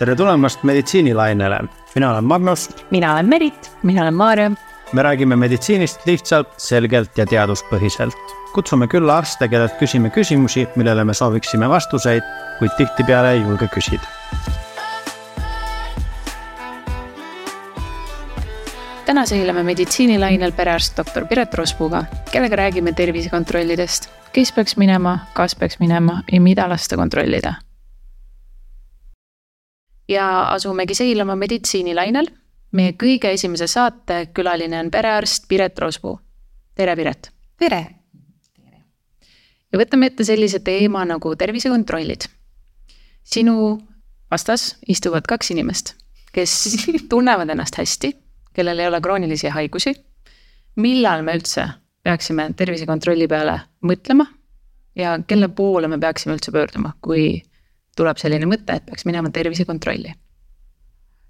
tere tulemast meditsiinilainele, mina olen Magnus. mina olen Merit, mina olen Maarja. me räägime meditsiinist lihtsalt, selgelt ja teaduspõhiselt. kutsume külla arste, kellelt küsime küsimusi, millele me sooviksime vastuseid, kuid tihtipeale ei julge küsida. täna seilame meditsiinilainel perearst doktor Piret Rospuga, kellega räägime tervisekontrollidest, kes peaks minema, kas peaks minema ja mida lasta kontrollida ja asumegi seilama meditsiinilainel. meie kõige esimese saate külaline on perearst Piret Rospuu. tere, Piret. tere. ja võtame ette sellise teema nagu tervisekontrollid. sinu vastas istuvad kaks inimest, kes tunnevad ennast hästi, kellel ei ole kroonilisi haigusi. millal me üldse peaksime tervisekontrolli peale mõtlema ja kelle poole me peaksime üldse pöörduma, kui tuleb selline mõte, et peaks minema tervisekontrolli?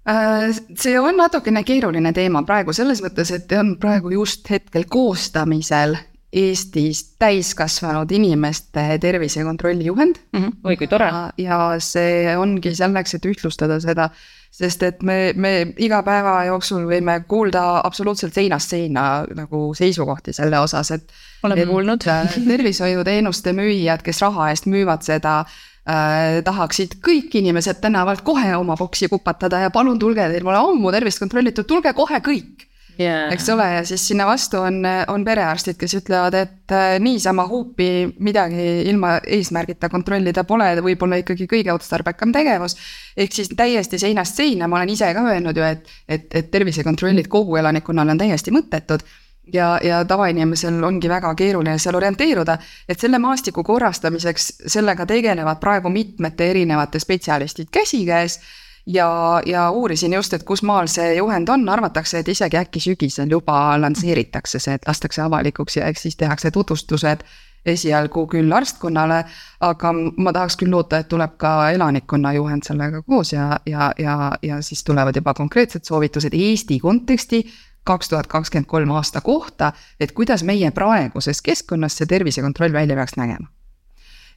Äh, see on natukene keeruline teema praegu selles mõttes, et on praegu just hetkel koostamisel Eestis täiskasvanud inimeste tervisekontrolli juhend mm. -hmm. oi kui tore. ja see ongi selleks, et ühtlustada seda, sest et me, me iga päeva jooksul võime kuulda absoluutselt seinast seina nagu seisukohti selle osas, et. oleme kuulnud. tervishoiuteenuste müüjad, kes raha eest müüvad seda äh, tahaksid kõik inimesed tänavalt kohe oma boksi kupatada ja palun tulge, teil pole ammu tervist kontrollitud, tulge kohe kõik. Yeah.. eks ole, ja siis sinna vastu on, on perearstid, kes ütlevad, et äh, niisama huupi midagi ilma eesmärgita kontrollida pole võib-olla ikkagi kõige otstarbekam tegevus. ehk siis täiesti seinast seina, ma olen ise ka öelnud ju, et, et, et tervisekontrollid kogu elanikkonnale on täiesti mõttetud ja, ja tavainimesel ongi väga keeruline seal orienteeruda, et selle maastiku korrastamiseks, sellega tegelevad praegu mitmete erinevate spetsialistid käsikäes ja, ja uurisin just, et kus maal see juhend on, arvatakse, et isegi äkki sügisel juba lansseeritakse see, et lastakse avalikuks ja eks siis tehakse tutvustused esialgu küll arstkonnale, aga ma tahaks küll loota, et tuleb ka elanikkonna juhend sellega koos ja, ja, ja, ja siis tulevad juba konkreetsed soovitused Eesti konteksti kaks tuhat kakskümmend kolm aasta kohta, et kuidas meie praeguses keskkonnas see tervisekontroll välja peaks nägema.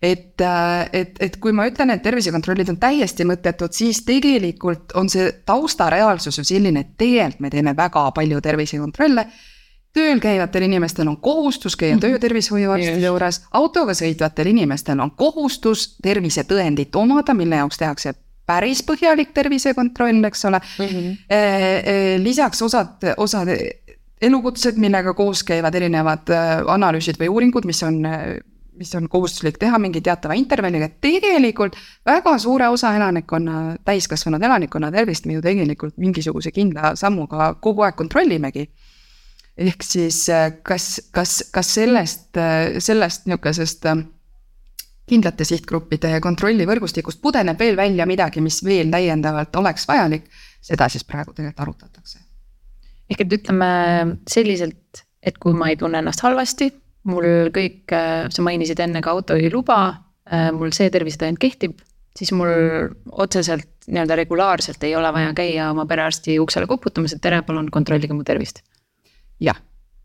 et, äh, et, et kui ma ütlen, et tervisekontrollid on täiesti mõttetud, siis tegelikult on see taustareaalsus ju selline, et tegelikult me teeme väga palju tervisekontrolle. Tööl käivatel inimestel on kohustus käia töötervishoiuarstide juures, autoga sõitvatel inimestel on kohustus tervisetõendit omada, mille jaoks tehakse päris põhjalik tervisekontroll, eks ole mm. -hmm. lisaks osad, osad elukutsed, millega koos käivad erinevad äh, analüüsid või uuringud, mis on, mis on kohustuslik teha mingi teatava intervalliga, et tegelikult väga suure osa elanikkonna, täiskasvanud elanikkonna tervist me ju tegelikult mingisuguse kindla sammuga kogu aeg kontrollimegi ehk siis kas, kas, kas sellest, sellest niisugusest kindlate sihtgruppide kontrollivõrgustikust pudeneb veel välja midagi, mis veel täiendavalt oleks vajalik, seda siis praegu tegelikult arutatakse. ehk et ütleme selliselt, et kui ma ei tunne ennast halvasti, mul kõik, sa mainisid enne ka autojuhiluba, mul see tervisetõend kehtib, siis mul otseselt nii-öelda regulaarselt ei ole vaja käia oma perearsti uksele koputamas, et tere, palun kontrollige mu tervist. jah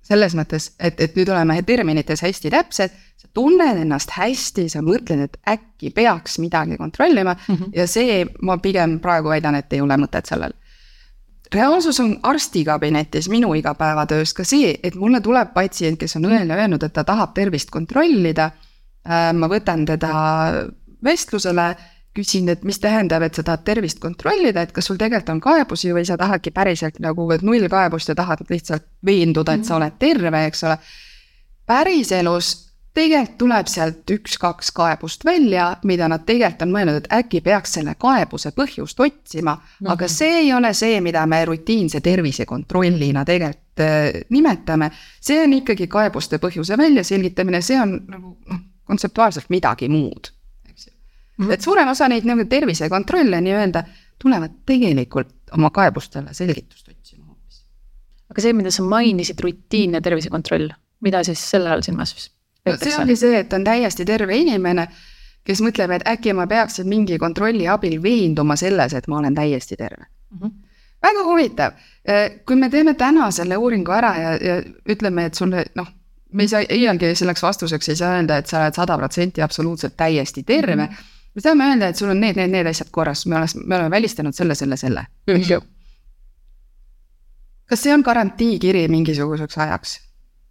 selles mõttes, et, et nüüd oleme terminites hästi täpsed, sa tunned ennast hästi, sa mõtled, et äkki peaks midagi kontrollima mm -hmm. ja see, ma pigem praegu väidan, et ei ole mõtet sellel. reaalsus on arstikabinetis minu igapäevatöös ka see, et mulle tuleb patsient, kes on õel ja öelnud, et ta tahab tervist kontrollida. Äh, ma võtan teda vestlusele küsin, et mis tähendab, et sa tahad tervist kontrollida, et kas sul tegelikult on kaebusi või sa tahadki päriselt nagu null kaebust ja tahad lihtsalt veenduda, et sa oled terve, eks ole. päriselus tegelikult tuleb sealt üks-kaks kaebust välja, mida nad tegelikult on mõelnud, et äkki peaks selle kaebuse põhjust otsima mm. -hmm. aga see ei ole see, mida me rutiinse tervisekontrollina tegelikult äh, nimetame. see on ikkagi kaebuste põhjuse väljaselgitamine, see on nagu noh, kontseptuaalselt midagi muud. -hmm. et suurem osa neid nii-öelda tervisekontrolle nii-öelda tulevad tegelikult oma kaebustele selgitust otsima hoopis. aga see, mida sa mainisid, rutiinne tervisekontroll, mida siis selle all silmas peetakse? see ongi see, et on täiesti terve inimene, kes mõtleb, et äkki ma peaksin mingi kontrolli abil veenduma selles, et ma olen täiesti terve mm. -hmm. väga huvitav, kui me teeme täna selle uuringu ära ja, ja ütleme, et sulle noh, me ei saa iialgi selleks vastuseks ei saa öelda, et sa oled sada protsenti absoluutselt täiesti terve mm. -hmm me saame öelda, et sul on need, need, need asjad korras, me oleme, me oleme välistanud selle, selle, selle, eks ju. kas see on garantiikiri mingisuguseks ajaks?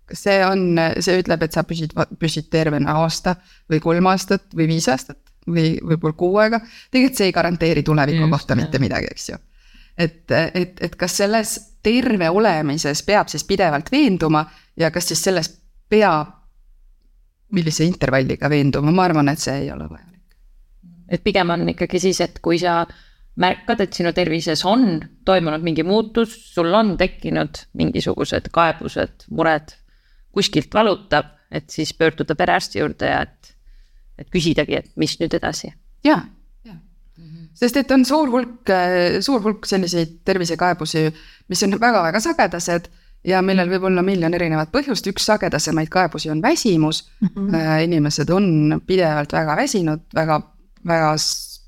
kas see on, see ütleb, et sa püsid, püsid tervena aasta või kolm aastat või viis aastat või võib-olla kuu aega. tegelikult see ei garanteeri tuleviku Just, kohta mitte midagi, eks ju. et, et, et kas selles terve olemises peab siis pidevalt veenduma ja kas siis selles peab millise intervalliga veenduma, ma arvan, et see ei ole vajalik. Et pigem on ikkagi siis, et kui sa märkad, et sinu tervises on toimunud mingi muutus, sul on tekkinud mingisugused kaebused, mured, kuskilt valutab, et siis pöörduda perearsti juurde ja et, et küsidagi, et mis nüüd edasi. ja, ja, sest et on suur hulk, suur hulk selliseid tervisekaebusi, mis on väga-väga sagedased ja millel võib olla miljon erinevat põhjust, üks sagedasemaid kaebusi on väsimus mm. -hmm. inimesed on pidevalt väga väsinud, väga, väga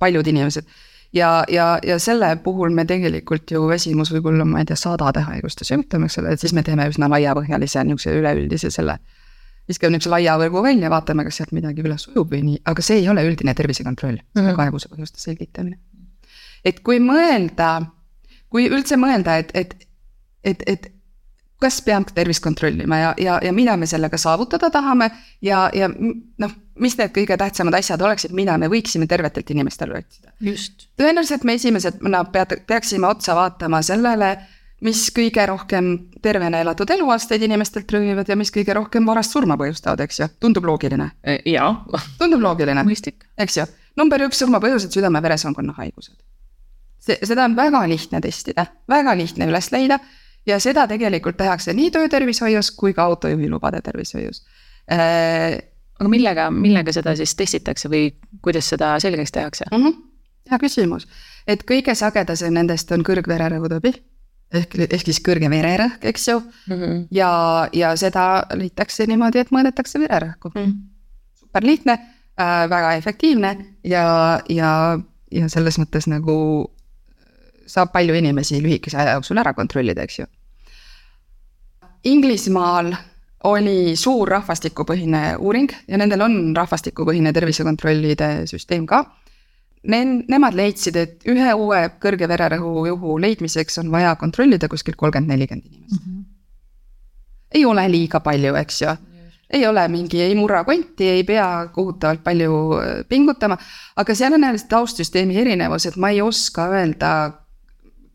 paljud inimesed. ja, ja, ja selle puhul me tegelikult ju väsimus võib olla, ma ei tea, sadade haiguste sümptom, eks ole, et siis me teeme üsna laiapõhjalise niisuguse üleüldise selle. viskame niisuguse laia võrgu välja, vaatame, kas sealt midagi üles ujub või nii, aga see ei ole üldine tervisekontroll mm, -hmm. kaebuse põhjuste selgitamine. et kui mõelda, kui üldse mõelda, et, et, et, et kas peab tervist kontrollima ja, ja, ja mida me sellega saavutada tahame ja, ja noh, mis need kõige tähtsamad asjad oleksid, mida me võiksime tervetelt inimestel otsida. tõenäoliselt me esimesena pead, peaksime otsa vaatama sellele, mis kõige rohkem tervena elatud eluaastaid inimestelt röövivad ja mis kõige rohkem varast surma põhjustavad, eks ju, tundub loogiline? E, jaa. tundub loogiline, eks ju, number üks surmapõhjused, südame-veresoonkonna haigused. see, seda on väga lihtne testida, väga lihtne üles leida ja seda tegelikult tehakse nii töötervishoius kui ka autojuhilubade tervishoius äh,. Aga millega, millega seda siis testitakse või kuidas seda selgeks tehakse mm? -hmm. hea küsimus, et kõige sagedasem nendest on kõrgvererõhutõbi ehk, ehk siis kõrge vererõhk, eks ju mm. -hmm. ja, ja seda leitakse niimoodi, et mõõdetakse vererõhku mm. -hmm. super lihtne äh,, väga efektiivne ja, ja, ja selles mõttes nagu saab palju inimesi lühikese aja jooksul ära kontrollida, eks ju. Inglismaal oli suur rahvastikupõhine uuring ja nendel on rahvastikupõhine tervisekontrollide süsteem ka. Ne-, nemad leidsid, et ühe uue kõrge vererõhu juhu leidmiseks on vaja kontrollida kuskil kolmkümmend, nelikümmend inimest mm. -hmm. ei ole liiga palju, eks ju ei ole mingi, ei murra konti, ei pea kohutavalt palju äh, pingutama, aga seal on jälle taustsüsteemi erinevus, et ma ei oska öelda,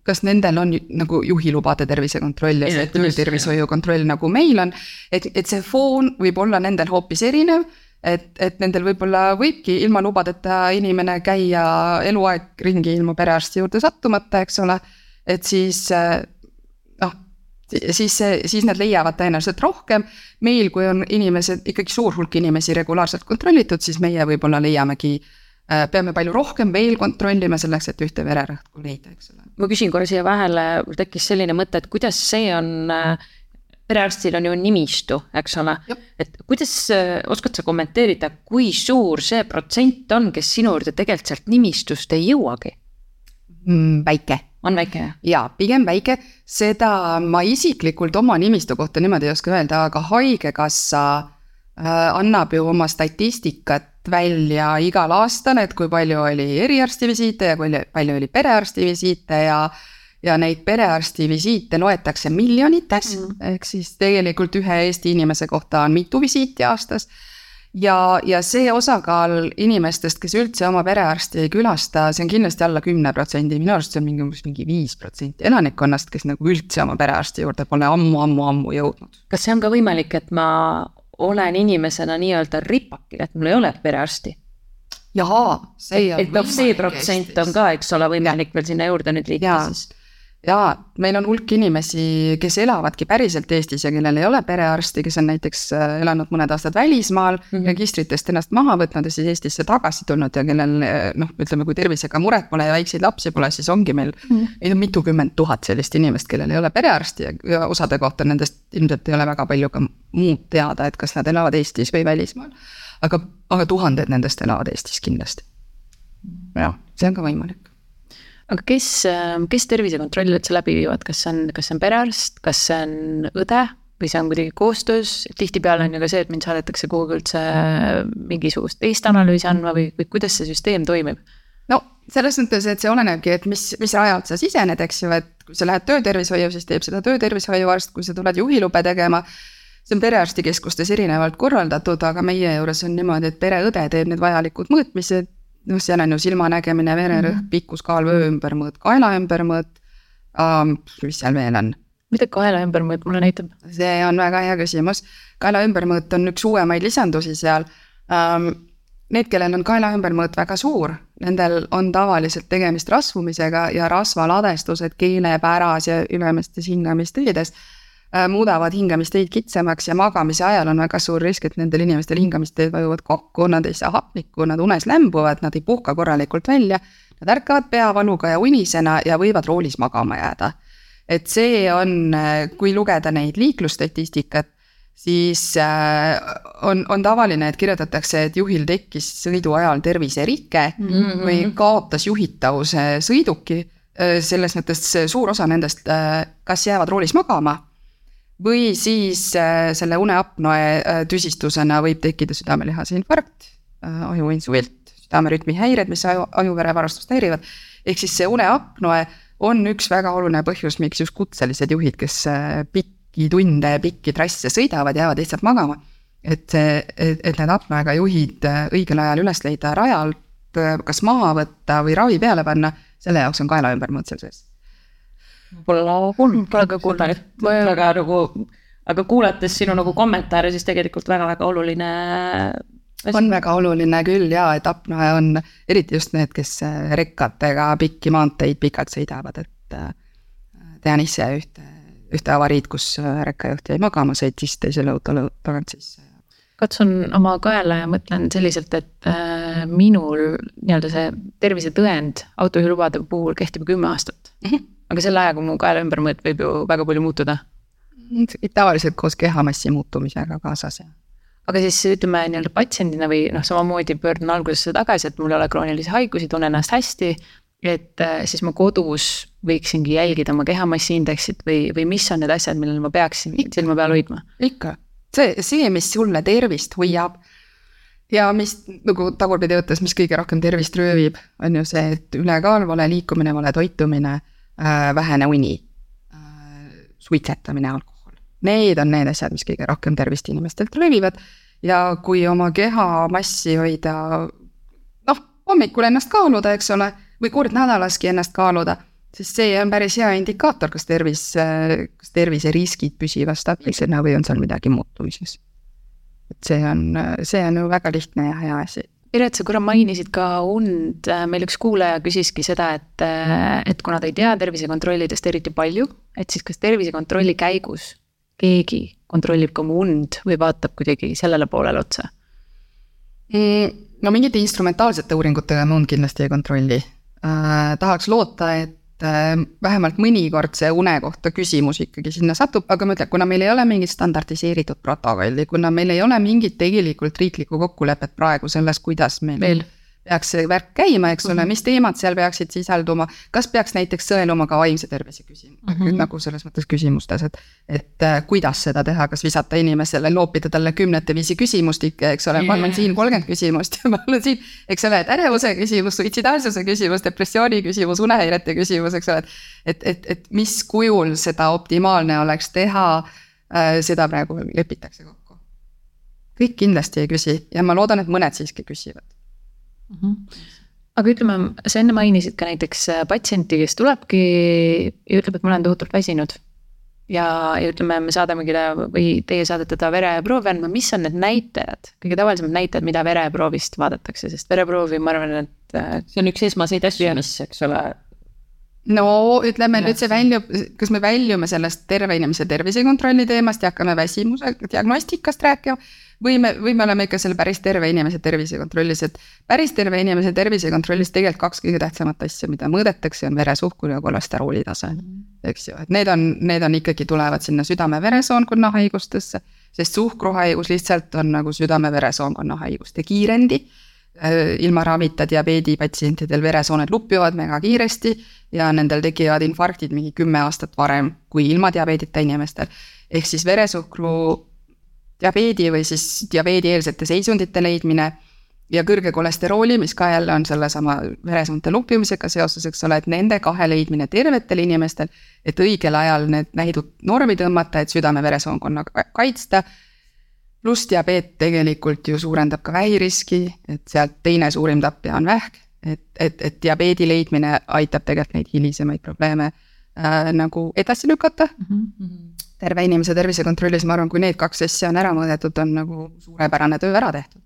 kas nendel on nagu juhilubade tervisekontroll ja see töötervishoiu kontroll, nagu meil on. et, et see foon võib olla nendel hoopis erinev, et, et nendel võib-olla võibki ilma lubadeta inimene käia eluaeg ringi ilma perearsti juurde sattumata, eks ole. et siis noh, siis, siis nad leiavad tõenäoliselt rohkem. meil, kui on inimesed, ikkagi suur hulk inimesi regulaarselt kontrollitud, siis meie võib-olla leiamegi Äh, peame palju rohkem veel kontrollima selleks, et ühte vererõhku leida, eks ole. Ma küsin korra siia vahele, mul tekkis selline mõte, et kuidas see on äh, perearstil on ju nimistu, eks ole, et kuidas, äh, oskad sa kommenteerida, kui suur see protsent on, kes sinu juurde tegelikult sealt nimistust ei jõuagi mm,? väike. on väike, jah? jaa, pigem väike, seda ma isiklikult oma nimistu kohta niimoodi ei oska öelda, aga Haigekassa äh, annab ju oma statistikat välja igal aastal, et kui palju oli eriarsti visiite ja kui palju oli perearsti visiite ja ja neid perearsti visiite loetakse miljonites mm., ehk siis tegelikult ühe Eesti inimese kohta on mitu visiiti aastas. ja, ja see osakaal inimestest, kes üldse oma perearsti ei külasta, see on kindlasti alla kümne protsendi, minu arust see on mingi umbes mingi viis protsenti elanikkonnast, kes nagu üldse oma perearsti juurde pole ammu-ammu-ammu jõudnud. kas see on ka võimalik, et ma olen inimesena nii-öelda ripakil, et mul ei ole perearsti. jaa, see on. et noh, see protsent on ka, eks ole, võimalik veel sinna juurde nüüd liita siis jaa, meil on hulk inimesi, kes elavadki päriselt Eestis ja kellel ei ole perearsti, kes on näiteks äh, elanud mõned aastad välismaal mm, -hmm. registritest ennast maha võtnud ja siis Eestisse tagasi tulnud ja kellel äh, noh, ütleme, kui tervisega muret pole ja väikseid lapsi pole, siis ongi meil mm, -hmm. meil on mitukümmend tuhat sellist inimest, kellel ei ole perearsti ja, ja osade kohta nendest ilmselt ei ole väga palju ka muud teada, et kas nad elavad Eestis või välismaal. aga, aga tuhanded nendest elavad Eestis kindlasti. jah, see on ka võimalik aga kes, kes tervisekontrolli üldse läbi viivad, kas see on, kas see on perearst, kas see on õde, või see on kuidagi koostöös, tihtipeale on ju ka see, et mind saadetakse kuhugi üldse mingisugust teist analüüsi andma või, või kuidas see süsteem toimib? no selles mõttes, et see olenebki, et mis, mis rajalt sa sisened, eks ju, et kui sa lähed töötervishoiu, siis teeb seda töötervishoiu arst, kui sa tuled juhilube tegema, see on perearstikeskustes erinevalt korraldatud, aga meie juures on niimoodi, et pereõde teeb need vajalikud mõõtmised, noh, seal on ju silmanägemine, vererõhk mm -hmm., pikkuskaal, vöö ümbermõõt, kaela ümbermõõt um,, mis seal veel on? mida kaela ümbermõõt mulle näitab? see on väga hea küsimus, kaela ümbermõõt on üks uuemaid lisandusi seal um,. Need, kellel on kaela ümbermõõt väga suur, nendel on tavaliselt tegemist rasvumisega ja rasvaladestused keelepäras ja ülemistes hingamisteedes muudavad hingamisteid kitsamaks ja magamise ajal on väga suur risk, et nendel inimestel hingamisteed vajuvad kokku, nad ei saa hapnikku, nad unes lämbuvad, nad ei puhka korralikult välja. Nad ärkavad peavaluga ja unisena ja võivad roolis magama jääda. et see on, äh, kui lugeda neid liiklusstatistikat, siis äh, on, on tavaline, et kirjutatakse, et juhil tekkis sõidu ajal terviserike mm -hmm. või kaotas juhitavuse sõiduki. selles mõttes suur osa nendest kas jäävad roolis magama või siis äh, selle uneapnoe äh, tüsistusena võib tekkida südamelihase infarkt äh,, ajuinsulilt, südamerütmi häired, mis aju, ajuverevarustust häirivad. ehk siis see uneapnoe on üks väga oluline põhjus, miks just kutselised juhid, kes pikki tunde ja pikki trasse sõidavad, jäävad lihtsalt magama. et see, et, et need apnoega juhid õigel ajal üles leida rajalt, kas maha võtta või ravi peale panna, selle jaoks on kaela ümbermõõt seal sees Pole kuulnud, pole ka kuulnud, väga nagu, aga kuulates sinu nagu kommentaare, siis tegelikult väga-väga oluline. on väga oluline küll ja, et apnoe on, eriti just need, kes rekkadega pikki maanteid pikalt sõidavad, et äh, tean ise ühte, ühte avariid, kus rekkajuht jäi magama, sõitis teisele autole tagant sisse katsun oma kaela ja mõtlen selliselt, et äh, minul nii-öelda see tervisetõend autojuhilubade puhul kehtib kümme aastat mm. -hmm aga selle ajaga mu kaela ümbermõõt võib ju väga palju muutuda. tavaliselt koos kehamassi muutumisega kaasas, jah aga siis ütleme nii-öelda patsiendina või noh, samamoodi pöördun algusesse tagasi, et mul ei ole kroonilisi haigusi, tunnen ennast hästi. et äh, siis ma kodus võiksingi jälgida oma kehamassi indeksit või, või mis on need asjad, millele ma peaksin ikka, silma peal hoidma? ikka, see, see, mis sulle tervist hoiab ja mis nagu tagurpidi võttes, mis kõige rohkem tervist röövib, on ju see, et ülekaal, vale liikumine, vale toitumine vähene uni, äh, suitsetamine, alkohol. Need on need asjad, mis kõige rohkem tervist inimestelt röövivad ja kui oma kehamassi hoida noh, hommikul ennast kaaluda, eks ole, või kord nädalaski ennast kaaluda, siis see on päris hea indikaator, kas tervis, kas terviseriskid püsivad stabiilsena või on seal midagi muutumises. et see on, see on ju väga lihtne ja hea asi Piret, sa korra mainisid ka und, meil üks kuulaja küsiski seda, et, et kuna ta ei tea tervisekontrollidest eriti palju, et siis kas tervisekontrolli käigus keegi kontrollib ka mu und või vaatab kuidagi sellele poolele otsa mm,? no mingite instrumentaalsete uuringutega me und kindlasti ei kontrolli äh,. tahaks loota, et Äh, vähemalt mõnikord see une kohta küsimus ikkagi sinna satub, aga ma ütlen, kuna meil ei ole mingit standardiseeritud protokolli, kuna meil ei ole mingit tegelikult riiklikku kokkulepet praegu selles, kuidas meil Veel peaks see värk käima, eks ole -hmm. mis teemad seal peaksid sisalduma, kas peaks näiteks sõeluma ka vaimse tervise küsimus mm, -hmm. nagu selles mõttes küsimustes, et. et äh, kuidas seda teha, kas visata inimesele, loopida talle kümnete viisi küsimustikke, eks ole yeah., ma olen siin kolmkümmend küsimust ja ma olen siin. eks ole, et ärevuse küsimus, suitsidaalsuse küsimus, depressiooni küsimus, unehäirete küsimus, eks ole, et. et, et, et mis kujul seda optimaalne oleks teha äh,, seda praegu lepitakse kokku. kõik kindlasti ei küsi ja ma loodan, et mõned siiski küsivad mm. -hmm. aga ütleme, sa enne mainisid ka näiteks äh, patsienti, kes tulebki ja ütleb, et ma olen tohutult väsinud. ja, ja ütleme, me saadamegi ta või teie saadate ta vereproovi andma, mis on need näitajad, kõige tavalisemad näitajad, mida vereproovist vaadatakse, sest vereproovi, ma arvan, et. Äh, see on üks esmaseid asju, mis, eks ole no ütleme nüüd see väljub, kas me väljume sellest terve inimese tervisekontrolli teemast ja hakkame väsimuse diagnostikast rääkima või me, või me oleme ikka selle päris terve inimese tervisekontrollis, et päris terve inimese tervisekontrollis tegelikult kaks kõige tähtsamat asja, mida mõõdetakse, on veresuhkur ja kolesterooli tase. eks ju, et need on, need on ikkagi tulevad sinna südame-veresoonkonna haigustesse, sest suhkruhaigus lihtsalt on nagu südame-veresoonkonna haiguste kiirendi. Äh, ilma ravita diabeedipatsientidel veresooned lupivad väga kiiresti ja nendel tekivad infarktid mingi kümme aastat varem kui ilma diabeedita inimestel. Ehk siis veresuhkru diabeedi või siis diabeedieelsete seisundite leidmine ja kõrge kolesterooli, mis ka jälle on sellesama veresoonte luppimisega seoses, eks ole, et nende kahe leidmine tervetel inimestel, et õigel ajal need näidud normi tõmmata, et südame-veresoonkonna kaitsta. pluss diabeet tegelikult ju suurendab ka vähiriski, et sealt teine suurim tapja on vähk, et, et, et diabeedi leidmine aitab tegelikult neid hilisemaid probleeme äh, nagu edasi lükata mm. -hmm. Terve inimese tervisekontrollis, ma arvan, kui need kaks asja on ära mõõdetud, on nagu suurepärane töö ära tehtud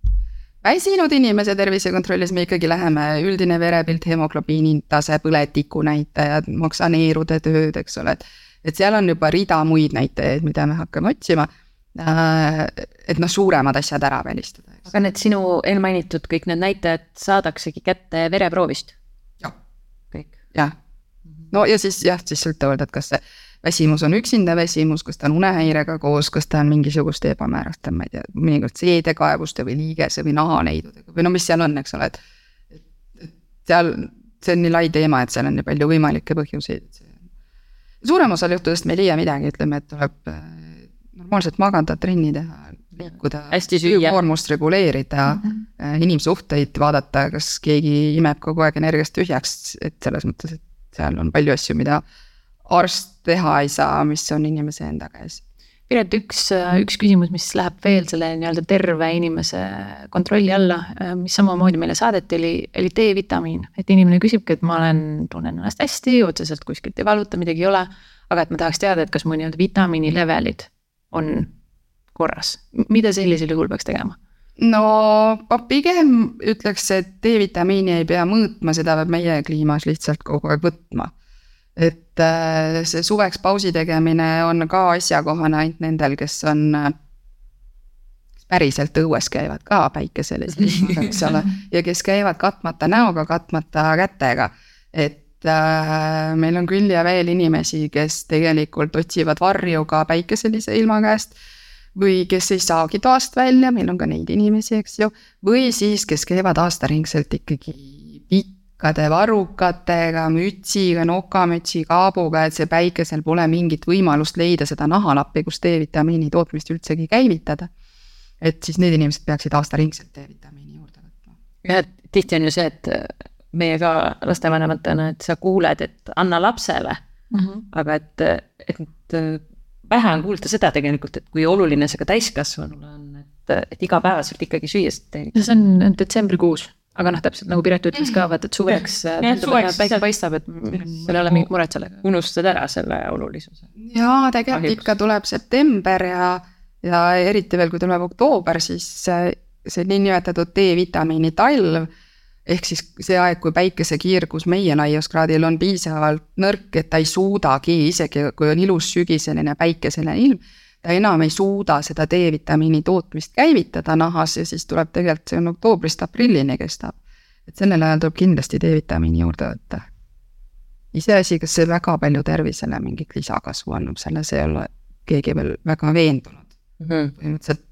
väsinud inimese tervisekontrollis me ikkagi läheme üldine verepilt, hemoglobiini tase, põletiku näitajad, maksaneerude tööd, eks ole, et. et seal on juba rida muid näitajaid, mida me hakkame otsima. Äh, et noh, suuremad asjad ära välistada. aga need sinu eelmainitud kõik need näitajad saadaksegi kätte vereproovist? jah. kõik? jah, no ja siis jah, siis sõltuvalt, et kas see väsimus on üksinda väsimus, kas ta on unehäirega koos, kas ta on mingisuguste ebamääraste, ma ei tea, mõnikord seedekaebuste või liigese või nahaneidudega või no mis seal on, eks ole, et. et, seal, see on nii lai teema, et seal on nii palju võimalikke põhjuseid. suurem osa juhtudest me ei leia midagi, ütleme, et tuleb äh, normaalselt magada, trenni teha, liikuda. koormust reguleerida mm, -hmm. inimsuhteid vaadata, kas keegi imeb kogu aeg energiast tühjaks, et selles mõttes, et seal on palju asju, mida arst teha ei saa, mis on inimese enda käes. Piret, üks, üks küsimus, mis läheb veel selle nii-öelda terve inimese kontrolli alla, mis samamoodi meile saadeti, oli, oli D-vitamiin. et inimene küsibki, et ma olen, tunnen ennast hästi, otseselt kuskilt ei valuta, midagi ei ole. aga et ma tahaks teada, et kas mu nii-öelda vitamiini levelid on korras, mida sellisel juhul peaks tegema? no ma pigem ütleks, et D-vitamiini ei pea mõõtma, seda peab meie kliimas lihtsalt kogu aeg võtma et äh, see suveks pausi tegemine on ka asjakohane ainult nendel, kes on äh, päriselt õues käivad ka päikeselis, eks ole, ja kes käivad katmata näoga, katmata kätega. et äh, meil on küll ja veel inimesi, kes tegelikult otsivad varju ka päikeselise ilma käest. või kes ei saagi toast välja, meil on ka neid inimesi, eks ju, või siis, kes käivad aastaringselt ikkagi pikkade varrukatega, mütsiga, nokamütsi, kaabuga, et see päikesel pole mingit võimalust leida seda nahalappi, kus D-vitamiini tootmist üldsegi käivitada. et siis need inimesed peaksid aastaringselt D-vitamiini juurde võtma. jah, et tihti on ju see, et meie ka lastevanematena, et sa kuuled, et anna lapsele mm, -hmm. aga et, et vähe on kuulda seda tegelikult, et kui oluline see ka täiskasvanule on, et, et igapäevaselt ikkagi süüa seda. see on detsembrikuus aga noh, täpselt nagu Piret ütles ka, vaata, et suveks tundub, et päike paistab, et sul ei ole mingit muret sellega. unustad ära selle olulisuse. jaa, tegelikult ikka tuleb september ja, ja eriti veel, kui tuleb oktoober, siis see, see niinimetatud D-vitamiini talv ehk siis see aeg, kui päikesekiirgus meie laiuskraadil on piisavalt nõrk, et ta ei suudagi, isegi kui on ilus sügiseline päikeseline ilm ta enam ei suuda seda D-vitamiini tootmist käivitada nahas ja siis tuleb tegelikult, see on oktoobrist aprillini kestab. et sellel ajal tuleb kindlasti D-vitamiini juurde võtta. iseasi, kas see väga palju tervisele mingit lisakasvu annab, selles ei ole keegi veel väga veendunud mm -hmm.. põhimõtteliselt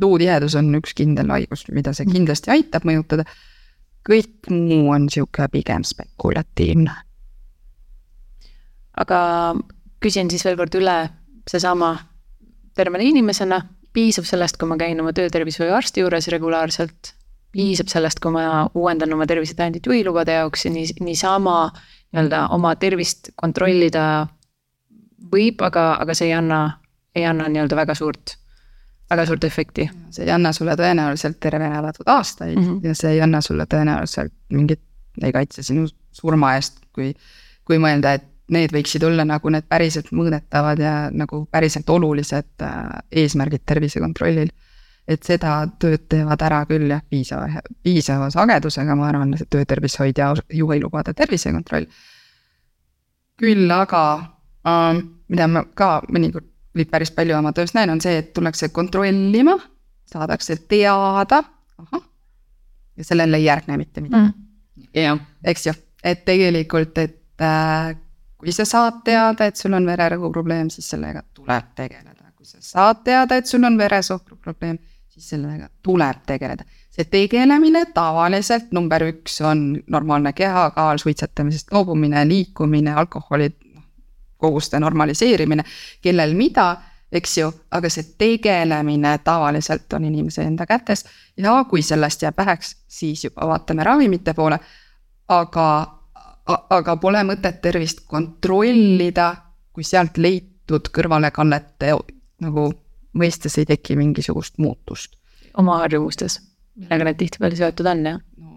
luutihedus on üks kindel haigus, mida see kindlasti aitab mõjutada. kõik muu on sihuke pigem spekulatiivne. aga küsin siis veel kord üle, seesama tervena inimesena, piisab sellest, kui ma käin oma töötervishoiuarsti juures regulaarselt, piisab sellest, kui ma uuendan oma tervisetõendit juhilubade jaoks ja nii, niisama nii-öelda oma tervist kontrollida võib, aga, aga see ei anna, ei anna nii-öelda väga suurt, väga suurt efekti. see ei anna sulle tõenäoliselt tervena elatud aastaid mm -hmm. ja see ei anna sulle tõenäoliselt mingit, ei kaitse sinu surma eest, kui, kui mõelda, et need võiksid olla nagu need päriselt mõõdetavad ja nagu päriselt olulised äh, eesmärgid tervisekontrollil. et seda tööd teevad ära küll jah, piisava, piisava sagedusega, ma arvan, see töötervishoid ja juhilubade tervisekontroll. küll aga äh,, mida ma ka mõnikord või päris palju oma töös näen, on see, et tullakse kontrollima, saadakse teada, ahah, ja sellele ei järgne mitte midagi mm.. jah, eks ju, et tegelikult, et äh, kui sa saad teada, et sul on vererõhu probleem, siis sellega tuleb tegeleda. kui sa saad teada, et sul on veresohkru probleem, siis sellega tuleb tegeleda. see tegelemine tavaliselt number üks on normaalne kehakaal, suitsetamisest loobumine, liikumine, alkoholi noh, koguste normaliseerimine, kellel mida eks ju, aga see tegelemine tavaliselt on inimese enda kätes. ja kui sellest jääb väheks, siis juba vaatame ravimite poole. aga, aga pole mõtet tervist kontrollida, kui sealt leitud kõrvalekallete nagu mõistes ei teki mingisugust muutust. oma harjumustes, millega need tihtipeale seotud on, jah? no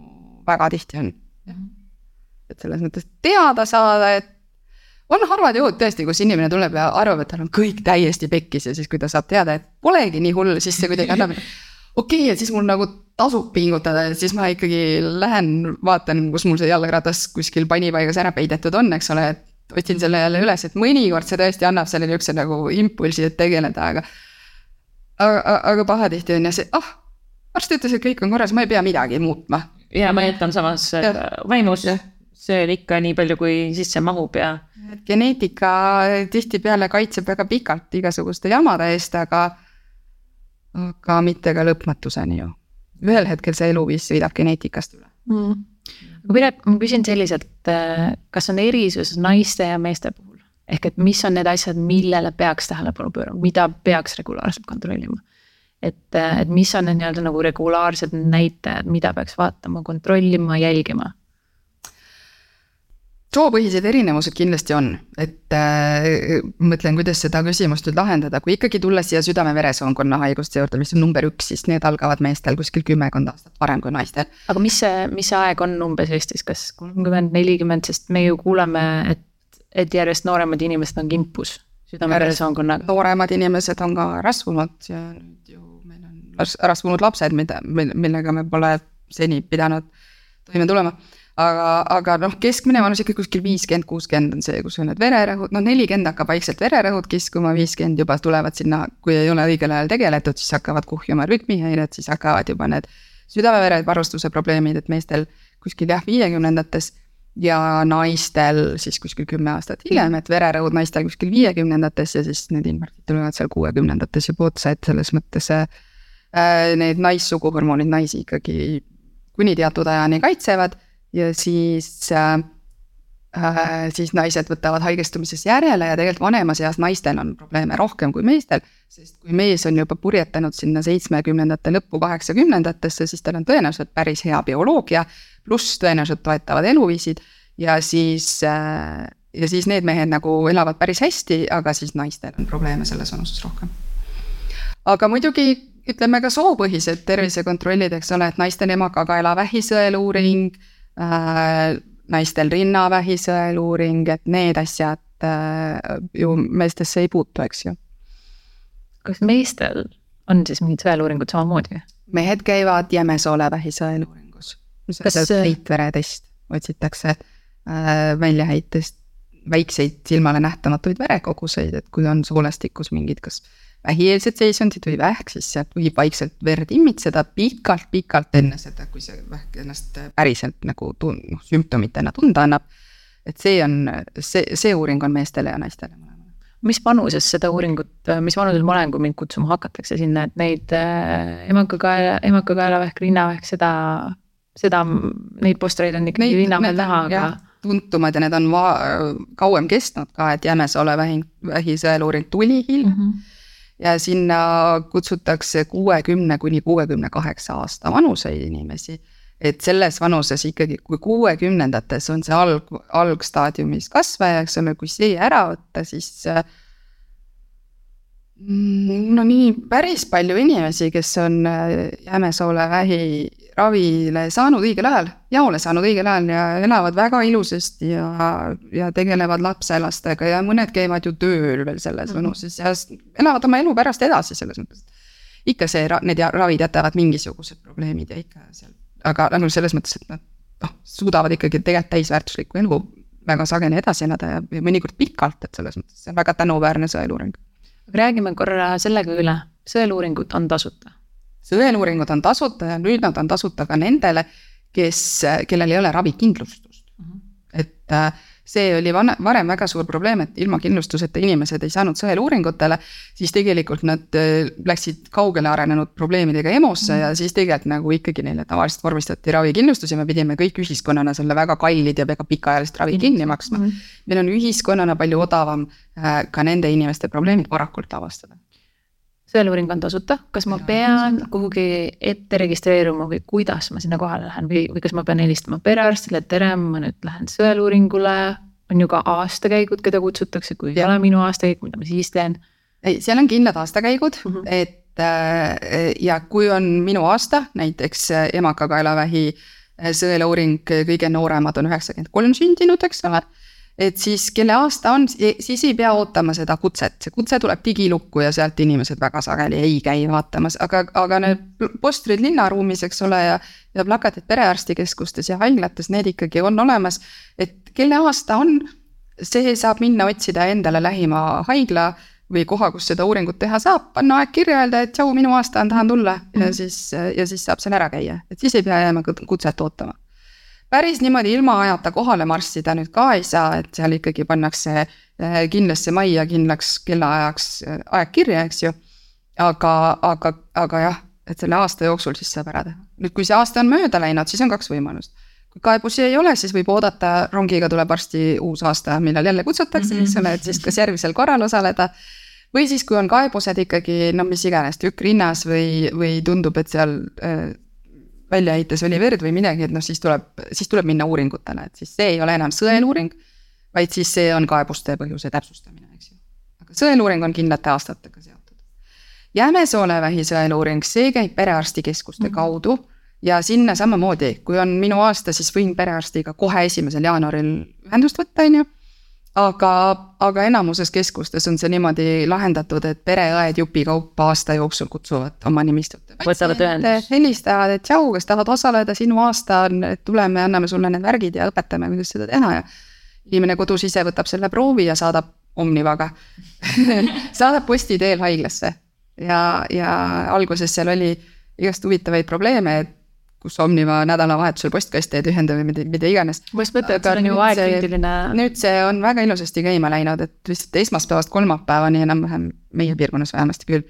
väga tihti on, jah. et selles mõttes teada saada, et on harvad juhud tõesti, kus inimene tuleb ja arvab, et tal on kõik täiesti pekkis ja siis, kui ta saab teada, et polegi nii hull, siis see kuidagi annab. okei okay,, et siis mul nagu tasub pingutada ja siis ma ikkagi lähen vaatan, kus mul see jalgratas kuskil panipaigas ära peidetud on, eks ole, et otsin selle jälle üles, et mõnikord see tõesti annab selle niisuguse nagu impulsi, et tegeleda, aga. aga, aga pahatihti on jah see, ah oh,, arst ütles, et kõik on korras, ma ei pea midagi muutma. ja ma jätan samas vaimus söön ikka nii palju, kui sisse mahub ja. et geneetika tihtipeale kaitseb väga pikalt igasuguste jamade eest, aga, aga mitte ka lõpmatuseni ju. ühel hetkel see eluviis sõidab geneetikast üle mm.. aga Piret, ma küsin selliselt, kas on erisus naiste ja meeste puhul? ehk et mis on need asjad, millele peaks tähelepanu pöörama, mida peaks regulaarselt kontrollima? et, et mis on need nii-öelda nagu regulaarsed näitajad, mida peaks vaatama, kontrollima, jälgima soopõhised erinevused kindlasti on, et äh, mõtlen, kuidas seda küsimust nüüd lahendada, kui ikkagi tulla siia südame-veresoonkonna haiguste juurde, mis on number üks, siis need algavad meestel kuskil kümmekond aastat varem kui naistel. aga mis see, mis see aeg on umbes Eestis, kas kolmkümmend, nelikümmend, sest me ju kuuleme, et, et järjest nooremad inimesed on kimpus südame-veresoonkonnaga. nooremad inimesed on ka rasvunud ja nüüd ju meil on rasvunud lapsed, mida, millega me pole seni pidanud toime tulema aga, aga noh, keskmine vanus ikka kuskil viiskümmend, kuuskümmend on see, kus on need vererõhud, noh nelikümmend hakkab vaikselt vererõhud kiskuma, viiskümmend juba tulevad sinna, kui ei ole õigel ajal tegeletud, siis hakkavad kuhjuma rütmihäired, siis hakkavad juba need südame-verevarustuse probleemid, et meestel kuskil jah, viiekümnendates ja naistel siis kuskil kümme aastat hiljem, et vererõhud naistel kuskil viiekümnendates ja siis need infarktid tulevad seal kuuekümnendates juba otsa, et selles mõttes äh, need naissuguhormoonid naisi ikkagi kuni teatud ajani kaitsevad ja siis äh, äh, siis naised võtavad haigestumises järele ja tegelikult vanemas eas naistel on probleeme rohkem kui meestel. sest kui mees on juba purjetanud sinna seitsmekümnendate lõppu, kaheksakümnendatesse, siis tal on tõenäoliselt päris hea bioloogia, pluss tõenäoliselt toetavad eluviisid ja siis äh, ja siis need mehed nagu elavad päris hästi, aga siis naistel on probleeme selles vanuses rohkem. aga muidugi ütleme ka soopõhised tervisekontrollid, eks ole, et naistel emakakaela vähisõeluuring mm naistel rinnavähi sõeluuring, et need asjad äh, ju meestesse ei puutu, eks ju. kas meestel on siis mingid sõeluuringud samamoodi? mehed käivad jämesoolevähi sõeluuringus, mis on see heitveretest, otsitakse äh, väljaheitest väikseid silmale nähtamatuid verekoguseid, et kui on soolestikus mingid kas vähieelsed seisundid või vähk, siis sealt võib vaikselt verd immitseda pikalt-pikalt enne seda, kui see vähk ennast päriselt nagu tun-, noh, sümptomitena tunda annab. et see on, see, see uuring on meestele ja naistele mõlemale. mis vanuses seda uuringut, mis vanusel mõlengu mind kutsuma hakatakse sinna, et neid äh, emakakaela, emakakaelavähk, rinnavähk, seda, seda, neid postreid on ikkagi rinna peal näha, aga tuntumad ja need on va-, kauem kestnud ka, et Jämesoole vähi, vähisõeluuring tuli hiljem mm. -hmm ja sinna kutsutakse kuuekümne kuni kuuekümne kaheksa aasta vanuseid inimesi. et selles vanuses ikkagi, kui kuuekümnendates on see alg, algstaadiumis kasvaja, eks ole, kui see ära võtta, siis mm, no nii päris palju inimesi, kes on Jämesoole vähi ravile saanud õigel ajal, jaole saanud õigel ajal ja elavad väga ilusasti ja, ja tegelevad lapselastega ja mõned käivad ju tööl veel selles mhm. vanuses ja elavad oma elu pärast edasi selles mõttes. ikka see, need ravid jätavad mingisugused probleemid ja ikka seal, aga nagu selles mõttes, et nad noh, suudavad ikkagi tegelikult täisväärtuslikku elu väga sageli edasi elada ja, ja mõnikord pikalt, et selles mõttes see on väga tänuväärne sõeluuring. räägime korra sellega üle, sõeluuringud on tasuta sõeluuringud on tasuta ja nüüd nad on tasuta ka nendele, kes, kellel ei ole ravikindlustust mm. -hmm. et äh, see oli van-, varem väga suur probleem, et ilma kindlustuseta inimesed ei saanud sõeluuringutele, siis tegelikult nad äh, läksid kaugele arenenud probleemidega EMO-sse mm -hmm. ja siis tegelikult nagu ikkagi neile tavaliselt vormistati ravikindlustus ja me pidime kõik ühiskonnana selle väga kallid ja väga pikaajalist ravi kinni maksma mm. -hmm. meil on ühiskonnana palju odavam äh, ka nende inimeste probleemid varakult avastada sõeluuring on tasuta, kas ma pean kuhugi ette registreeruma või kuidas ma sinna kohale lähen või, või kas ma pean helistama perearstile, et tere, ma nüüd lähen sõeluuringule. on ju ka aastakäigud, keda kutsutakse, kui ei ole minu aastakäik, mida ma siis teen? ei, seal on kindlad aastakäigud mm, -hmm. et äh, ja kui on minu aasta, näiteks äh, emakakaelavähi äh, sõeluuring, kõige nooremad on üheksakümmend kolm sündinud, eks ole et siis, kelle aasta on, siis ei pea ootama seda kutset, see kutse tuleb digilukku ja sealt inimesed väga sageli ei käi vaatamas, aga, aga need postrid linnaruumis, eks ole, ja. ja plakatid perearstikeskustes ja haiglates, need ikkagi on olemas. et kelle aasta on, see saab minna otsida endale lähima haigla või koha, kus seda uuringut teha saab, panna aeg kirja, öelda, et tšau, minu aasta on, tahan tulla ja mm -hmm. siis, ja siis saab seal ära käia, et siis ei pea jääma kutset ootama päris niimoodi ilma ajata kohale marssida nüüd ka ei saa, et seal ikkagi pannakse eh, kindlasse majja kindlaks kellaajaks eh, aeg kirja, eks ju. aga, aga, aga jah, et selle aasta jooksul siis saab ära teha. nüüd, kui see aasta on mööda läinud, siis on kaks võimalust. kui kaebusi ei ole, siis võib oodata, rongiga tuleb varsti uus aasta, millal jälle kutsutakse -hmm. eks ole, et siis kas järgmisel korral osaleda või siis, kui on kaebused ikkagi no mis iganes tükk rinnas või, või tundub, et seal äh, väljaheiteis oli verd või midagi, et noh, siis tuleb, siis tuleb minna uuringutele, et siis see ei ole enam sõeluuring. vaid siis see on kaebuste põhjuse täpsustamine, eks ju. aga sõeluuring on kindlate aastatega seotud. Jämesoolevähi sõeluuring, see käib perearstikeskuste mm -hmm. kaudu ja sinna samamoodi, kui on minu aasta, siis võin perearstiga kohe esimesel jaanuaril ühendust võtta, on ju aga, aga enamuses keskustes on see niimoodi lahendatud, et pereõed jupikaupa aasta jooksul kutsuvad oma nimistut. võtavad ühendust. helistavad, et tšau, kas tahad osaleda, sinu aasta on, et tuleme, anname sulle need värgid ja õpetame, kuidas seda teha ja. inimene kodus ise võtab selle proovi ja saadab Omnivaga saadab posti teel haiglasse ja, ja alguses seal oli igast huvitavaid probleeme, et kus Omniva nädalavahetusel postkaste ei tühjenda või mida, mida iganes. ma just mõtlen, et see on ju aegkriitiline. nüüd see on väga ilusasti käima läinud, et lihtsalt esmaspäevast kolmapäevani enam-vähem, meie piirkonnas vähemasti küll.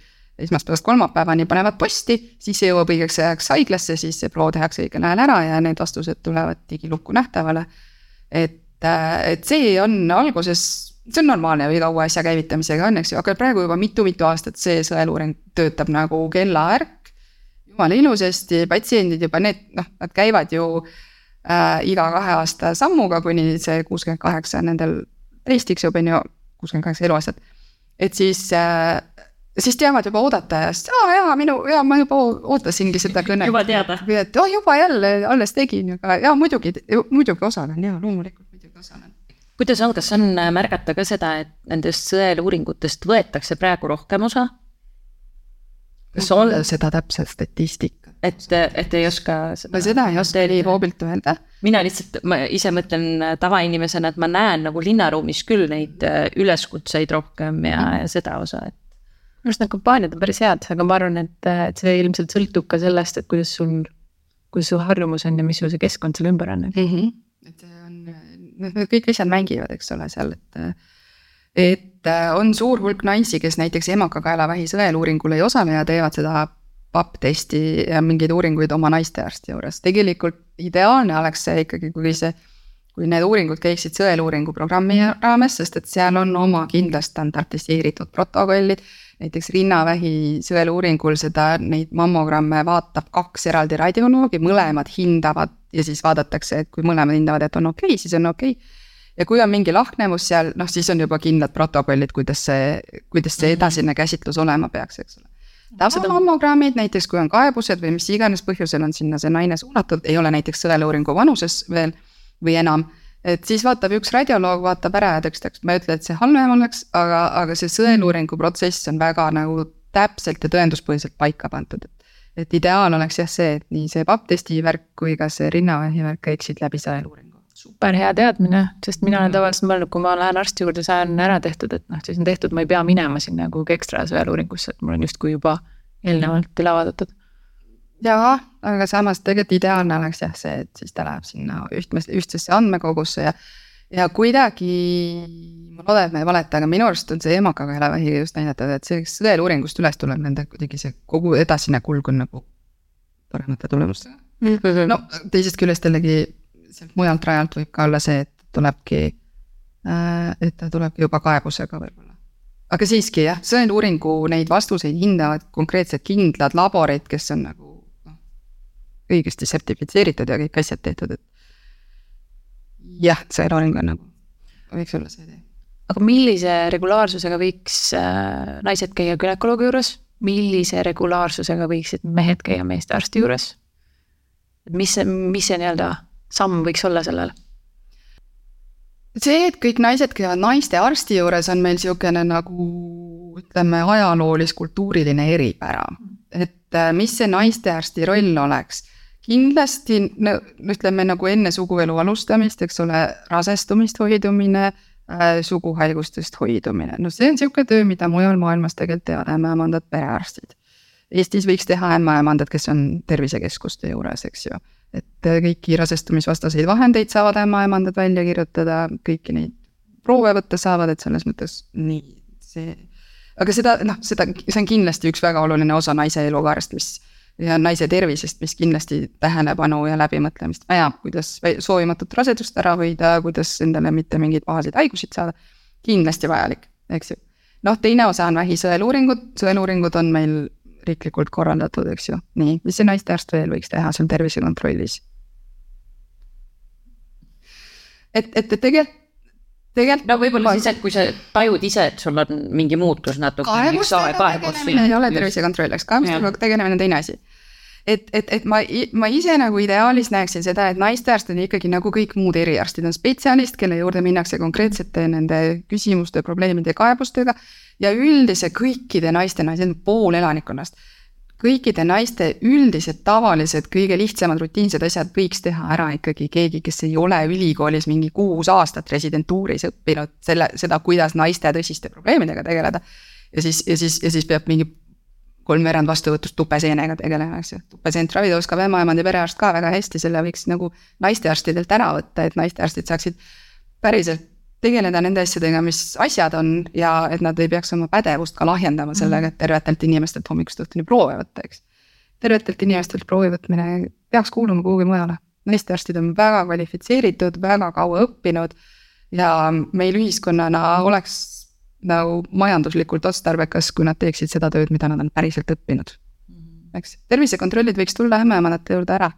esmaspäevast kolmapäevani panevad posti, siis see jõuab õigeks ajaks haiglasse, siis see proov tehakse õigel ajal ära ja need vastused tulevad digilukku nähtavale. et, et see on alguses see on normaalne iga uue asja käivitamisega on, eks ju, aga praegu juba mitu-mitu aastat see sõeluuring töötab nagu kellaärk jumala ilusasti, patsiendid juba need, noh, nad käivad ju äh, iga kahe aasta sammuga, kuni see kuuskümmend kaheksa nendel täis tiksub, on ju, kuuskümmend kaheksa eluaastat. et siis äh, siis teavad juba oodata ja siis, aa jaa, minu, jaa, ma juba ootasingi seda kõnet. juba teada. et oh, juba jälle, alles tegin, aga jaa, muidugi, muidugi osalen, jaa, loomulikult muidugi osalen. kuidas on, kas on märgata ka seda, et nendest sõeluuringutest võetakse praegu rohkem osa? Kas on seda täpset statistikat? et, et ei oska seda. ma seda ei oska nii hoobilt öelda. mina lihtsalt, ma ise mõtlen äh, tavainimesena, et ma näen nagu linnaruumis küll neid äh, üleskutseid rohkem ja, mhm. ja seda osa, et. minu arust need kampaaniad on päris head, aga ma arvan, et, äh, et see ilmselt sõltub ka sellest, et kuidas sul, kuidas su harjumus on ja mis sul see keskkond seal ümber on mm. -hmm. et see on, kõik asjad mängivad, eks ole, seal, et et äh, on suur hulk naisi, kes näiteks emakakaelavähi sõeluuringul ei osale ja teevad seda papp-testi ja mingeid uuringuid oma naistearsti juures. tegelikult ideaalne oleks see ikkagi, kui see, kui need uuringud käiksid sõeluuringu programmi raames, sest et seal on oma kindlad standardiseeritud protokollid. näiteks rinnavähi sõeluuringul seda, neid mammogramme vaatab kaks eraldi radioloogi, mõlemad hindavad ja siis vaadatakse, et kui mõlemad hindavad, et on okei okay,, siis on okei okay ja kui on mingi lahknevus seal, noh, siis on juba kindlad protokollid, kuidas see, kuidas see mhm. edasine käsitlus olema peaks, eks ole. tavamammogrammid näiteks, kui on kaebused või mis iganes põhjusel on sinna see naine suunatud, ei ole näiteks sõeluuringu vanuses veel või enam. et siis vaatab üks radioloog, vaatab ära ja ütleks, ma ei ütle, et see halvem oleks, aga, aga see sõeluuringu protsess on väga nagu täpselt ja tõenduspõhiselt paika pandud, et et ideaal oleks jah see, et nii see papptesti värk kui ka see rinnavähi värk käiksid läbi sõeluuringu super hea teadmine, sest mina olen tavaliselt mõelnud, kui ma lähen arsti juurde, see on ära tehtud, et noh, siis on tehtud, ma ei pea minema sinna kuhugi ekstra sõeluuringusse, et mul on justkui juba eelnevalt üle vaadatud. jaa, aga samas tegelikult ideaalne oleks jah see, et siis ta läheb sinna ühtmes, ühtsesse andmekogusse ja ja kuidagi, ma loodan, et ma ei valeta, aga minu arust on see emakakaelavähi just näidatud, et see sõeluuringust üles tuleb nende kuidagi see kogu edasine kulg on nagu paremate tulemustega mm. -hmm. no teisest küljest jällegi sealt mujalt rajalt võib ka olla see, et tulebki, äh, et ta tulebki juba kaebusega võib-olla. aga siiski jah, sõeluuringu neid vastuseid hindavad konkreetsed kindlad laborid, kes on nagu noh, õigesti sertifitseeritud ja kõik asjad tehtud, et. jah, sõeluuring on nagu, võiks olla see tee. aga millise regulaarsusega võiks äh, naised käia günekoloogi juures, millise regulaarsusega võiksid mehed käia meestearsti juures? mis see, mis see nii-öelda samm võiks olla sellel? see, et kõik naised käivad naistearsti juures, on meil niisugune nagu ütleme, ajaloolis-kultuuriline eripära. et äh, mis see naistearsti roll oleks? kindlasti no ütleme nagu enne suguelu alustamist, eks ole, rasestumist hoidumine äh,, suguhaigustest hoidumine, no see on niisugune töö, mida mujal maailmas tegelikult teevad ämmaemandad, perearstid. Eestis võiks teha ämmaemandad, kes on tervisekeskuste juures, eks ju et äh, kõiki rasestumisvastaseid vahendeid saavad ämmaemandad välja kirjutada, kõiki neid proove võtta saavad, et selles mõttes nii, see. aga seda, noh, seda, see on kindlasti üks väga oluline osa naise elukaarest, mis ja naise tervisest, mis kindlasti tähelepanu ja läbimõtlemist vajab, kuidas soovimatut rasedust ära hoida, kuidas endale mitte mingeid pahaseid haiguseid saada. kindlasti vajalik, eks ju. noh, teine osa on vähisõeluuringud, sõeluuringud on meil riiklikult korraldatud, eks ju, nii, mis see naistearst veel võiks teha seal tervisekontrollis? et, et, et tegelikult tegelikult. no võib-olla siis, et kui sa tajud ise, et sul on mingi muutus natuke. ei ole tervisekontroll, eks kaebustega tegelemine on teine asi. et, et, et ma, ma ise nagu ideaalis näeksin seda, et naistearst on ikkagi nagu kõik muud eriarstid, on spetsialist, kelle juurde minnakse konkreetsete nende küsimuste, probleemide, kaebustega ja üldise kõikide naistena, see on pool elanikkonnast. kõikide naiste üldised tavalised kõige lihtsamad rutiinsed asjad võiks teha ära ikkagi keegi, kes ei ole ülikoolis mingi kuus aastat residentuuris õppinud selle, seda, kuidas naiste tõsiste probleemidega tegeleda. ja siis, ja siis, ja siis peab mingi kolmveerand vastuvõtust tupeseenega tegelema, eks ju. tupeseent ravida oskab ämmaemand ja perearst ka väga hästi, selle võiks nagu naistearstidelt ära võtta, et naistearstid saaksid päriselt tegeleda nende asjadega, mis asjad on ja et nad ei peaks oma pädevust ka lahjendama sellega, et tervetelt inimestelt hommikust õhtuni proove võtta, eks. tervetelt inimestelt proovi võtmine peaks kuuluma kuhugi mujale. naistearstid on väga kvalifitseeritud, väga kaua õppinud ja meil ühiskonnana oleks nagu majanduslikult otstarbekas, kui nad teeksid seda tööd, mida nad on päriselt õppinud. Mhm. eks, tervisekontrollid võiks tulla ämmaemandate juurde ära.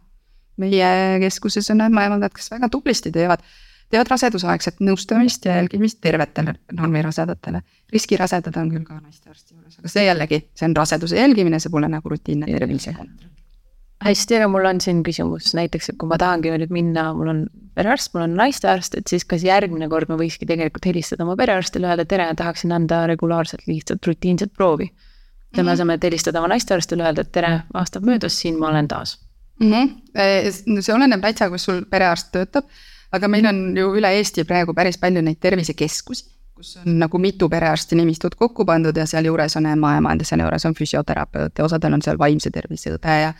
meie keskuses on ämmaemandad, kes väga tublisti teevad teevad rasedusaegset nõustamist ja jälgimist tervetele normirasedatele. riskirasedad on küll ka naistearsti juures, aga see jällegi, see on raseduse jälgimine, see pole nagu rutiinne tervisekontroll. hästi, aga mul on siin küsimus, näiteks, et kui ma tahangi nüüd minna, mul on perearst, mul on naistearst, et siis kas järgmine kord ma võikski tegelikult helistada oma perearstile, öelda tere, tahaksin anda regulaarselt lihtsalt rutiinset proovi. selle mm -hmm. asemel, et helistada oma naistearstile, öelda, et tere, aasta möödas, siin ma olen taas mm. -hmm. see oleneb täitsa, kus sul perearst töötab aga meil on ju üle Eesti praegu päris palju neid tervisekeskusi, kus on nagu mitu perearsti nimistut kokku pandud ja sealjuures on ämmaemand ja sealjuures on füsioterapeut ja osadel on seal vaimse tervise õde ja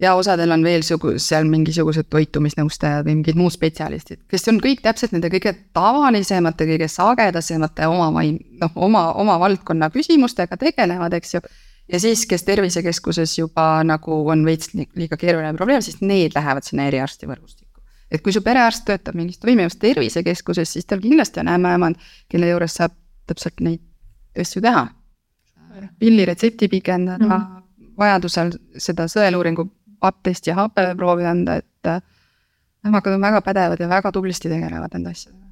ja osadel on veel sugu-, seal mingisugused toitumisnõustajad või mingid muud spetsialistid, kes on kõik täpselt nende kõige tavalisemate, kõige sagedasemate oma vaim-, noh, oma, oma valdkonna küsimustega tegelevad, eks ju. ja siis, kes tervisekeskuses juba nagu on veits liiga keeruline probleem, siis need lähevad sinna eriarsti võrgustikku et kui su perearst töötab mingis toimivas tervisekeskuses, siis tal kindlasti on ämmaemand, kelle juures saab täpselt neid asju teha. pilliretsepti pikendada mm, -hmm. vajadusel seda sõeluuringu papptesti ja hapeproovi anda, et äh, ämmakad on väga pädevad ja väga tublisti tegelevad nende asjadega.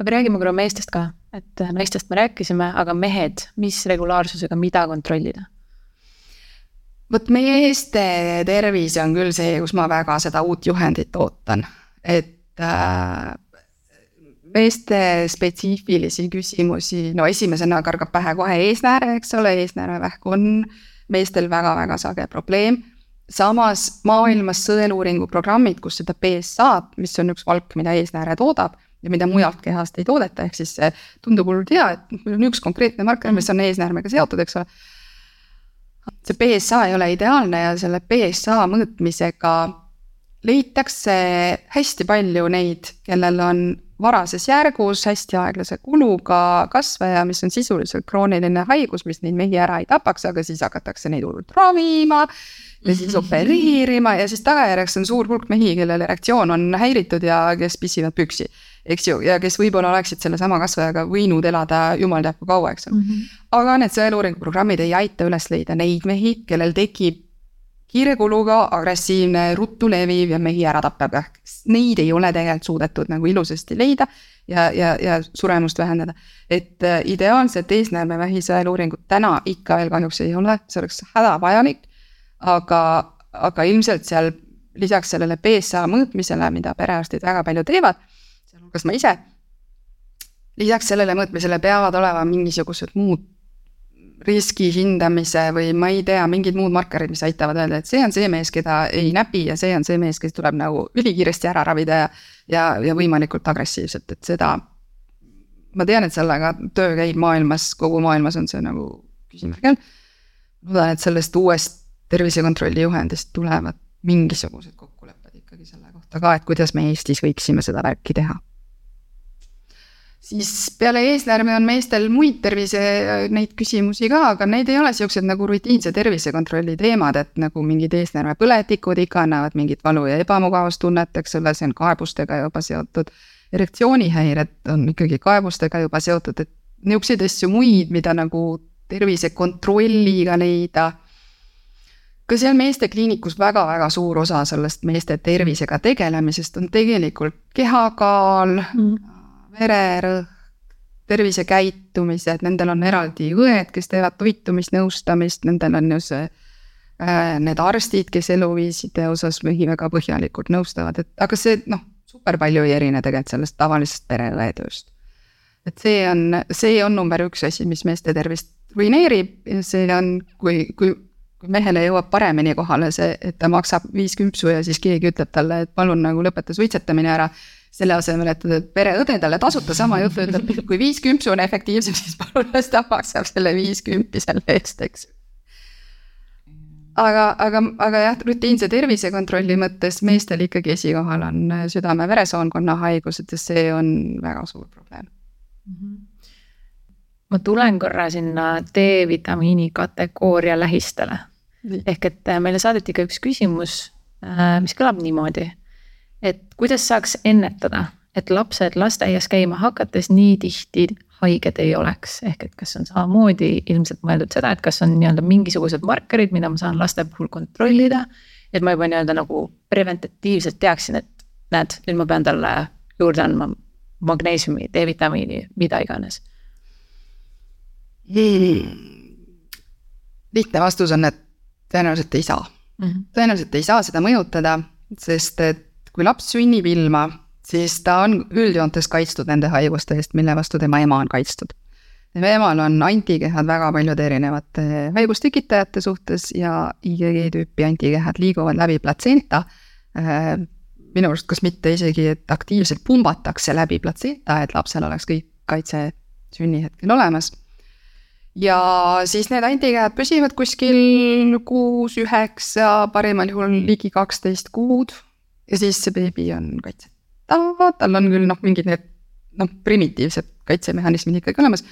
aga räägime korra meestest ka, et äh, naistest me rääkisime, aga mehed, mis regulaarsusega mida kontrollida? vot meeste tervis on küll see, kus ma väga seda uut juhendit ootan et äh, meeste spetsiifilisi küsimusi, no esimesena kargab pähe kohe eesnääre, eks ole, eesnäärevähk on meestel väga-väga sage probleem. samas maailmas sõeluuringu programmid, kus seda BSA-d, mis on üks valk, mida eesnääre toodab ja mida mujalt kehast ei toodeta, ehk siis see tundub hullult hea, et meil on üks konkreetne marker, mis on eesnäärmega seotud, eks ole. see BSA ei ole ideaalne ja selle BSA mõõtmisega leitakse hästi palju neid, kellel on varases järgus hästi aeglase kuluga kasvaja, mis on sisuliselt krooniline haigus, mis neid mehi ära ei tapaks, aga siis hakatakse neid hullult ravima. ja siis opereerima ja siis tagajärjeks on suur hulk mehi, kellel erektsioon on häiritud ja kes pissivad püksi. eks ju, ja kes võib-olla oleksid sellesama kasvajaga võinud elada jumal teab kui kaua, eks ole mm -hmm.. aga need sõeluuringu programmid ei aita üles leida neid mehi, kellel tekib kiire kuluga, agressiivne, ruttu leviv ja mehi ära tappev ehk neid ei ole tegelikult suudetud nagu ilusasti leida ja, ja, ja suremust vähendada. et äh, ideaalset eesnäärmevähi sõeluuringut täna ikka veel kahjuks ei ole, see oleks hädavajalik. aga, aga ilmselt seal lisaks sellele BSA mõõtmisele, mida perearstid väga palju teevad, sealhulgas ma ise. lisaks sellele mõõtmisele peavad olema mingisugused muud riski hindamise või ma ei tea, mingid muud markerid, mis aitavad öelda, et see on see mees, keda ei näpi ja see on see mees, kes tuleb nagu ülikiiresti ära ravida ja. ja, ja võimalikult agressiivselt, et seda. ma tean, et sellega töö käib maailmas, kogu maailmas on see nagu küsimärgi all. loodan, et sellest uuest tervisekontrolli juhendist tulevad mingisugused kokkulepped ikkagi selle kohta ka, et kuidas me Eestis võiksime seda värki teha siis peale eesnärme on meestel muid tervise neid küsimusi ka, aga need ei ole siuksed nagu rutiinse tervisekontrolli teemad, et nagu mingid eesnärmepõletikud ikka annavad mingit valu ja ebamugavustunnet, eks ole, see on kaebustega juba seotud. erektsioonihäired on ikkagi kaebustega juba seotud, et niisuguseid asju muid, mida nagu tervisekontrolliga leida ka seal meestekliinikus väga-väga suur osa sellest meeste tervisega tegelemisest on tegelikult kehakaal mm vererõhk, tervisekäitumised, nendel on eraldi õed, kes teevad toitumisnõustamist, nendel on ju see äh,, need arstid, kes eluviiside osas mehi väga põhjalikult nõustavad, et aga see noh, super palju ei erine tegelikult sellest tavalisest pereõe tööst. et see on, see on number üks asi, mis meeste tervist ruineerib ja see on, kui, kui kui mehele jõuab paremini kohale see, et ta maksab viis küpsu ja siis keegi ütleb talle, et palun nagu lõpeta suitsetamine ära selle asemel, et pereõdedele tasuta sama juttu ütleb, kui viis kümpsu on efektiivsem, siis palun las ta maksab selle viis kümpi selle eest, eks. aga, aga, aga jah, rutiinse tervisekontrolli mõttes meestel ikkagi esikohal on südame-veresoonkonna haigused ja see on väga suur probleem mm. -hmm ma tulen korra sinna D-vitamiini kategooria lähistele. ehk et meile saadeti ka üks küsimus, äh, mis kõlab niimoodi et kuidas saaks ennetada, et lapsed lasteaias käima hakates nii tihti haiged ei oleks, ehk et kas on samamoodi ilmselt mõeldud seda, et kas on nii-öelda mingisugused markerid, mida ma saan laste puhul kontrollida. et ma juba nii-öelda nagu preventatiivselt teaksin, et näed, nüüd ma pean talle juurde andma magneesiumi, D-vitamiini, mida iganes lihtne vastus on, et tõenäoliselt ei saa mm. -hmm. tõenäoliselt ei saa seda mõjutada, sest et kui laps sünnib ilma, siis ta on üldjoontes kaitstud nende haiguste eest, mille vastu tema ema on kaitstud. tema emal on antikehad väga paljude erinevate haigustekitajate suhtes ja IgG tüüpi antikehad liiguvad läbi platsenta. Äh, minu arust, kas mitte isegi, et aktiivselt pumbatakse läbi platsenta, et lapsel oleks kõik kaitse sünnihetkel olemas ja siis need antikehad püsivad kuskil kuus, üheksa, parimal juhul ligi kaksteist kuud ja siis see beebi on kaitseta, tal on küll noh, mingid need noh, primitiivsed kaitsemehhanismid ikkagi olemas.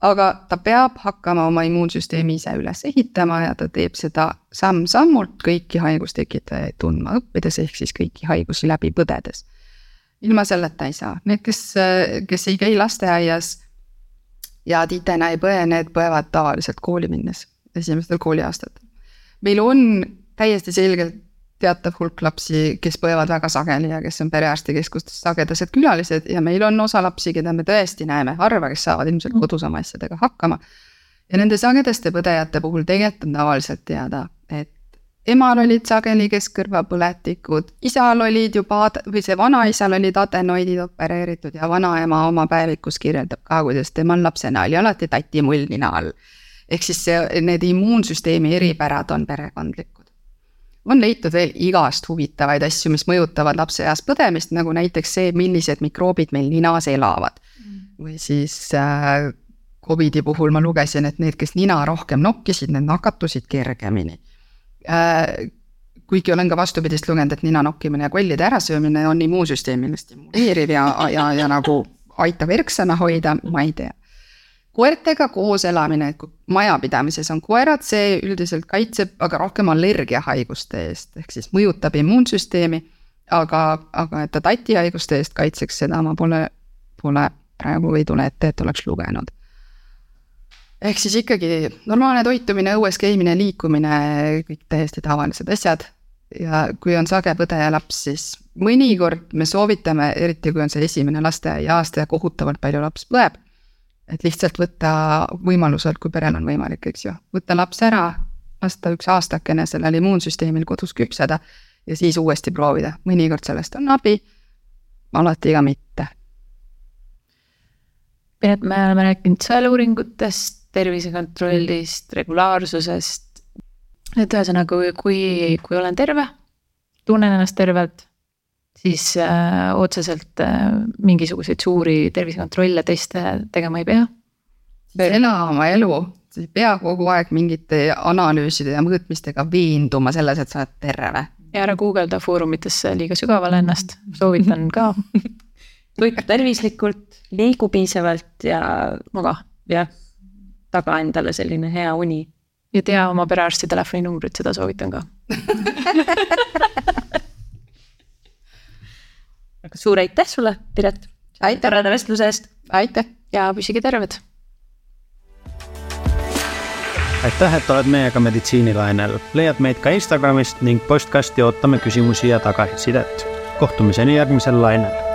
aga ta peab hakkama oma immuunsüsteemi ise üles ehitama ja ta teeb seda samm-sammult kõiki haigustekitajaid tundma õppides, ehk siis kõiki haigusi läbi põdedes. ilma selleta ei saa, need, kes, kes ei käi lasteaias ja titena ei põe, need põevad tavaliselt kooli minnes, esimestel kooliaastatel. meil on täiesti selgelt teatav hulk lapsi, kes põevad väga sageli ja kes on perearstikeskustes sagedased külalised ja meil on osa lapsi, keda me tõesti näeme harva, kes saavad ilmselt mm. kodus oma asjadega hakkama. ja nende sagedaste põdejate puhul tegelikult on tavaliselt teada, et emal olid sageli keskkõrvapõletikud, isal olid juba või see vanaisal olid adenoidid opereeritud ja vanaema oma päevikus kirjeldab ka, kuidas temal lapsena oli alati tatimull nina all. ehk siis see, need immuunsüsteemi eripärad on perekondlikud on leitud veel igast huvitavaid asju, mis mõjutavad lapseeas põdemist, nagu näiteks see, millised mikroobid meil ninas elavad mm.. või siis äh, Covidi puhul ma lugesin, et need, kes nina rohkem nokkisid, need nakatusid kergemini äh,. kuigi olen ka vastupidist lugenud, et nina nokkimine ja kollide ärasöömine on immuunsüsteemile stimuleeriv ja, ja, ja nagu aitab erksana hoida, ma ei tea. Koertega koos elamine, et kui majapidamises on koerad, see üldiselt kaitseb, aga rohkem allergiahaiguste eest, ehk siis mõjutab immuunsüsteemi. aga, aga et ta tatihaiguste eest kaitseks, seda ma pole, pole praegu ei tule ette, et oleks lugenud ehk siis ikkagi normaalne toitumine, õues käimine, liikumine, kõik täiesti tavalised asjad ja kui on sage põde ja laps, siis mõnikord me soovitame, eriti kui on see esimene lasteaiaaasta ja kohutavalt palju laps põeb, et lihtsalt võtta võimaluselt, kui perel on võimalik, eks ju, võtta laps ära, lasta üks aastakene sellel immuunsüsteemil kodus küpseda ja siis uuesti proovida, mõnikord sellest on abi, alati ka mitte. Piret, me oleme rääkinud sõeluuringutest, tervisekontrollist, regulaarsusest, et ühesõnaga, kui, kui olen terve, tunnen ennast tervelt, siis äh, otseselt äh, mingisuguseid suuri tervisekontrolle, teste tegema ei pea. ela oma elu, sa ei pea kogu aeg mingite analüüside ja mõõtmistega veenduma selles, et sa oled terve. ja ära guugelda foorumitesse liiga sügavale ennast, soovitan ka toitu tervislikult, liigu piisavalt ja maga. jah, taga endale selline hea uni ja tea oma perearsti telefoninumbrit, seda soovitan ka suur aitäh sulle, Piret. toreda vestluse eest. aitäh. ja püsige terved. aitäh, et oled meiega meditsiinilainel. leiad meid ka Instagramist ning postkasti ootame küsimusi ja tagasisidet. kohtumiseni järgmisel lainel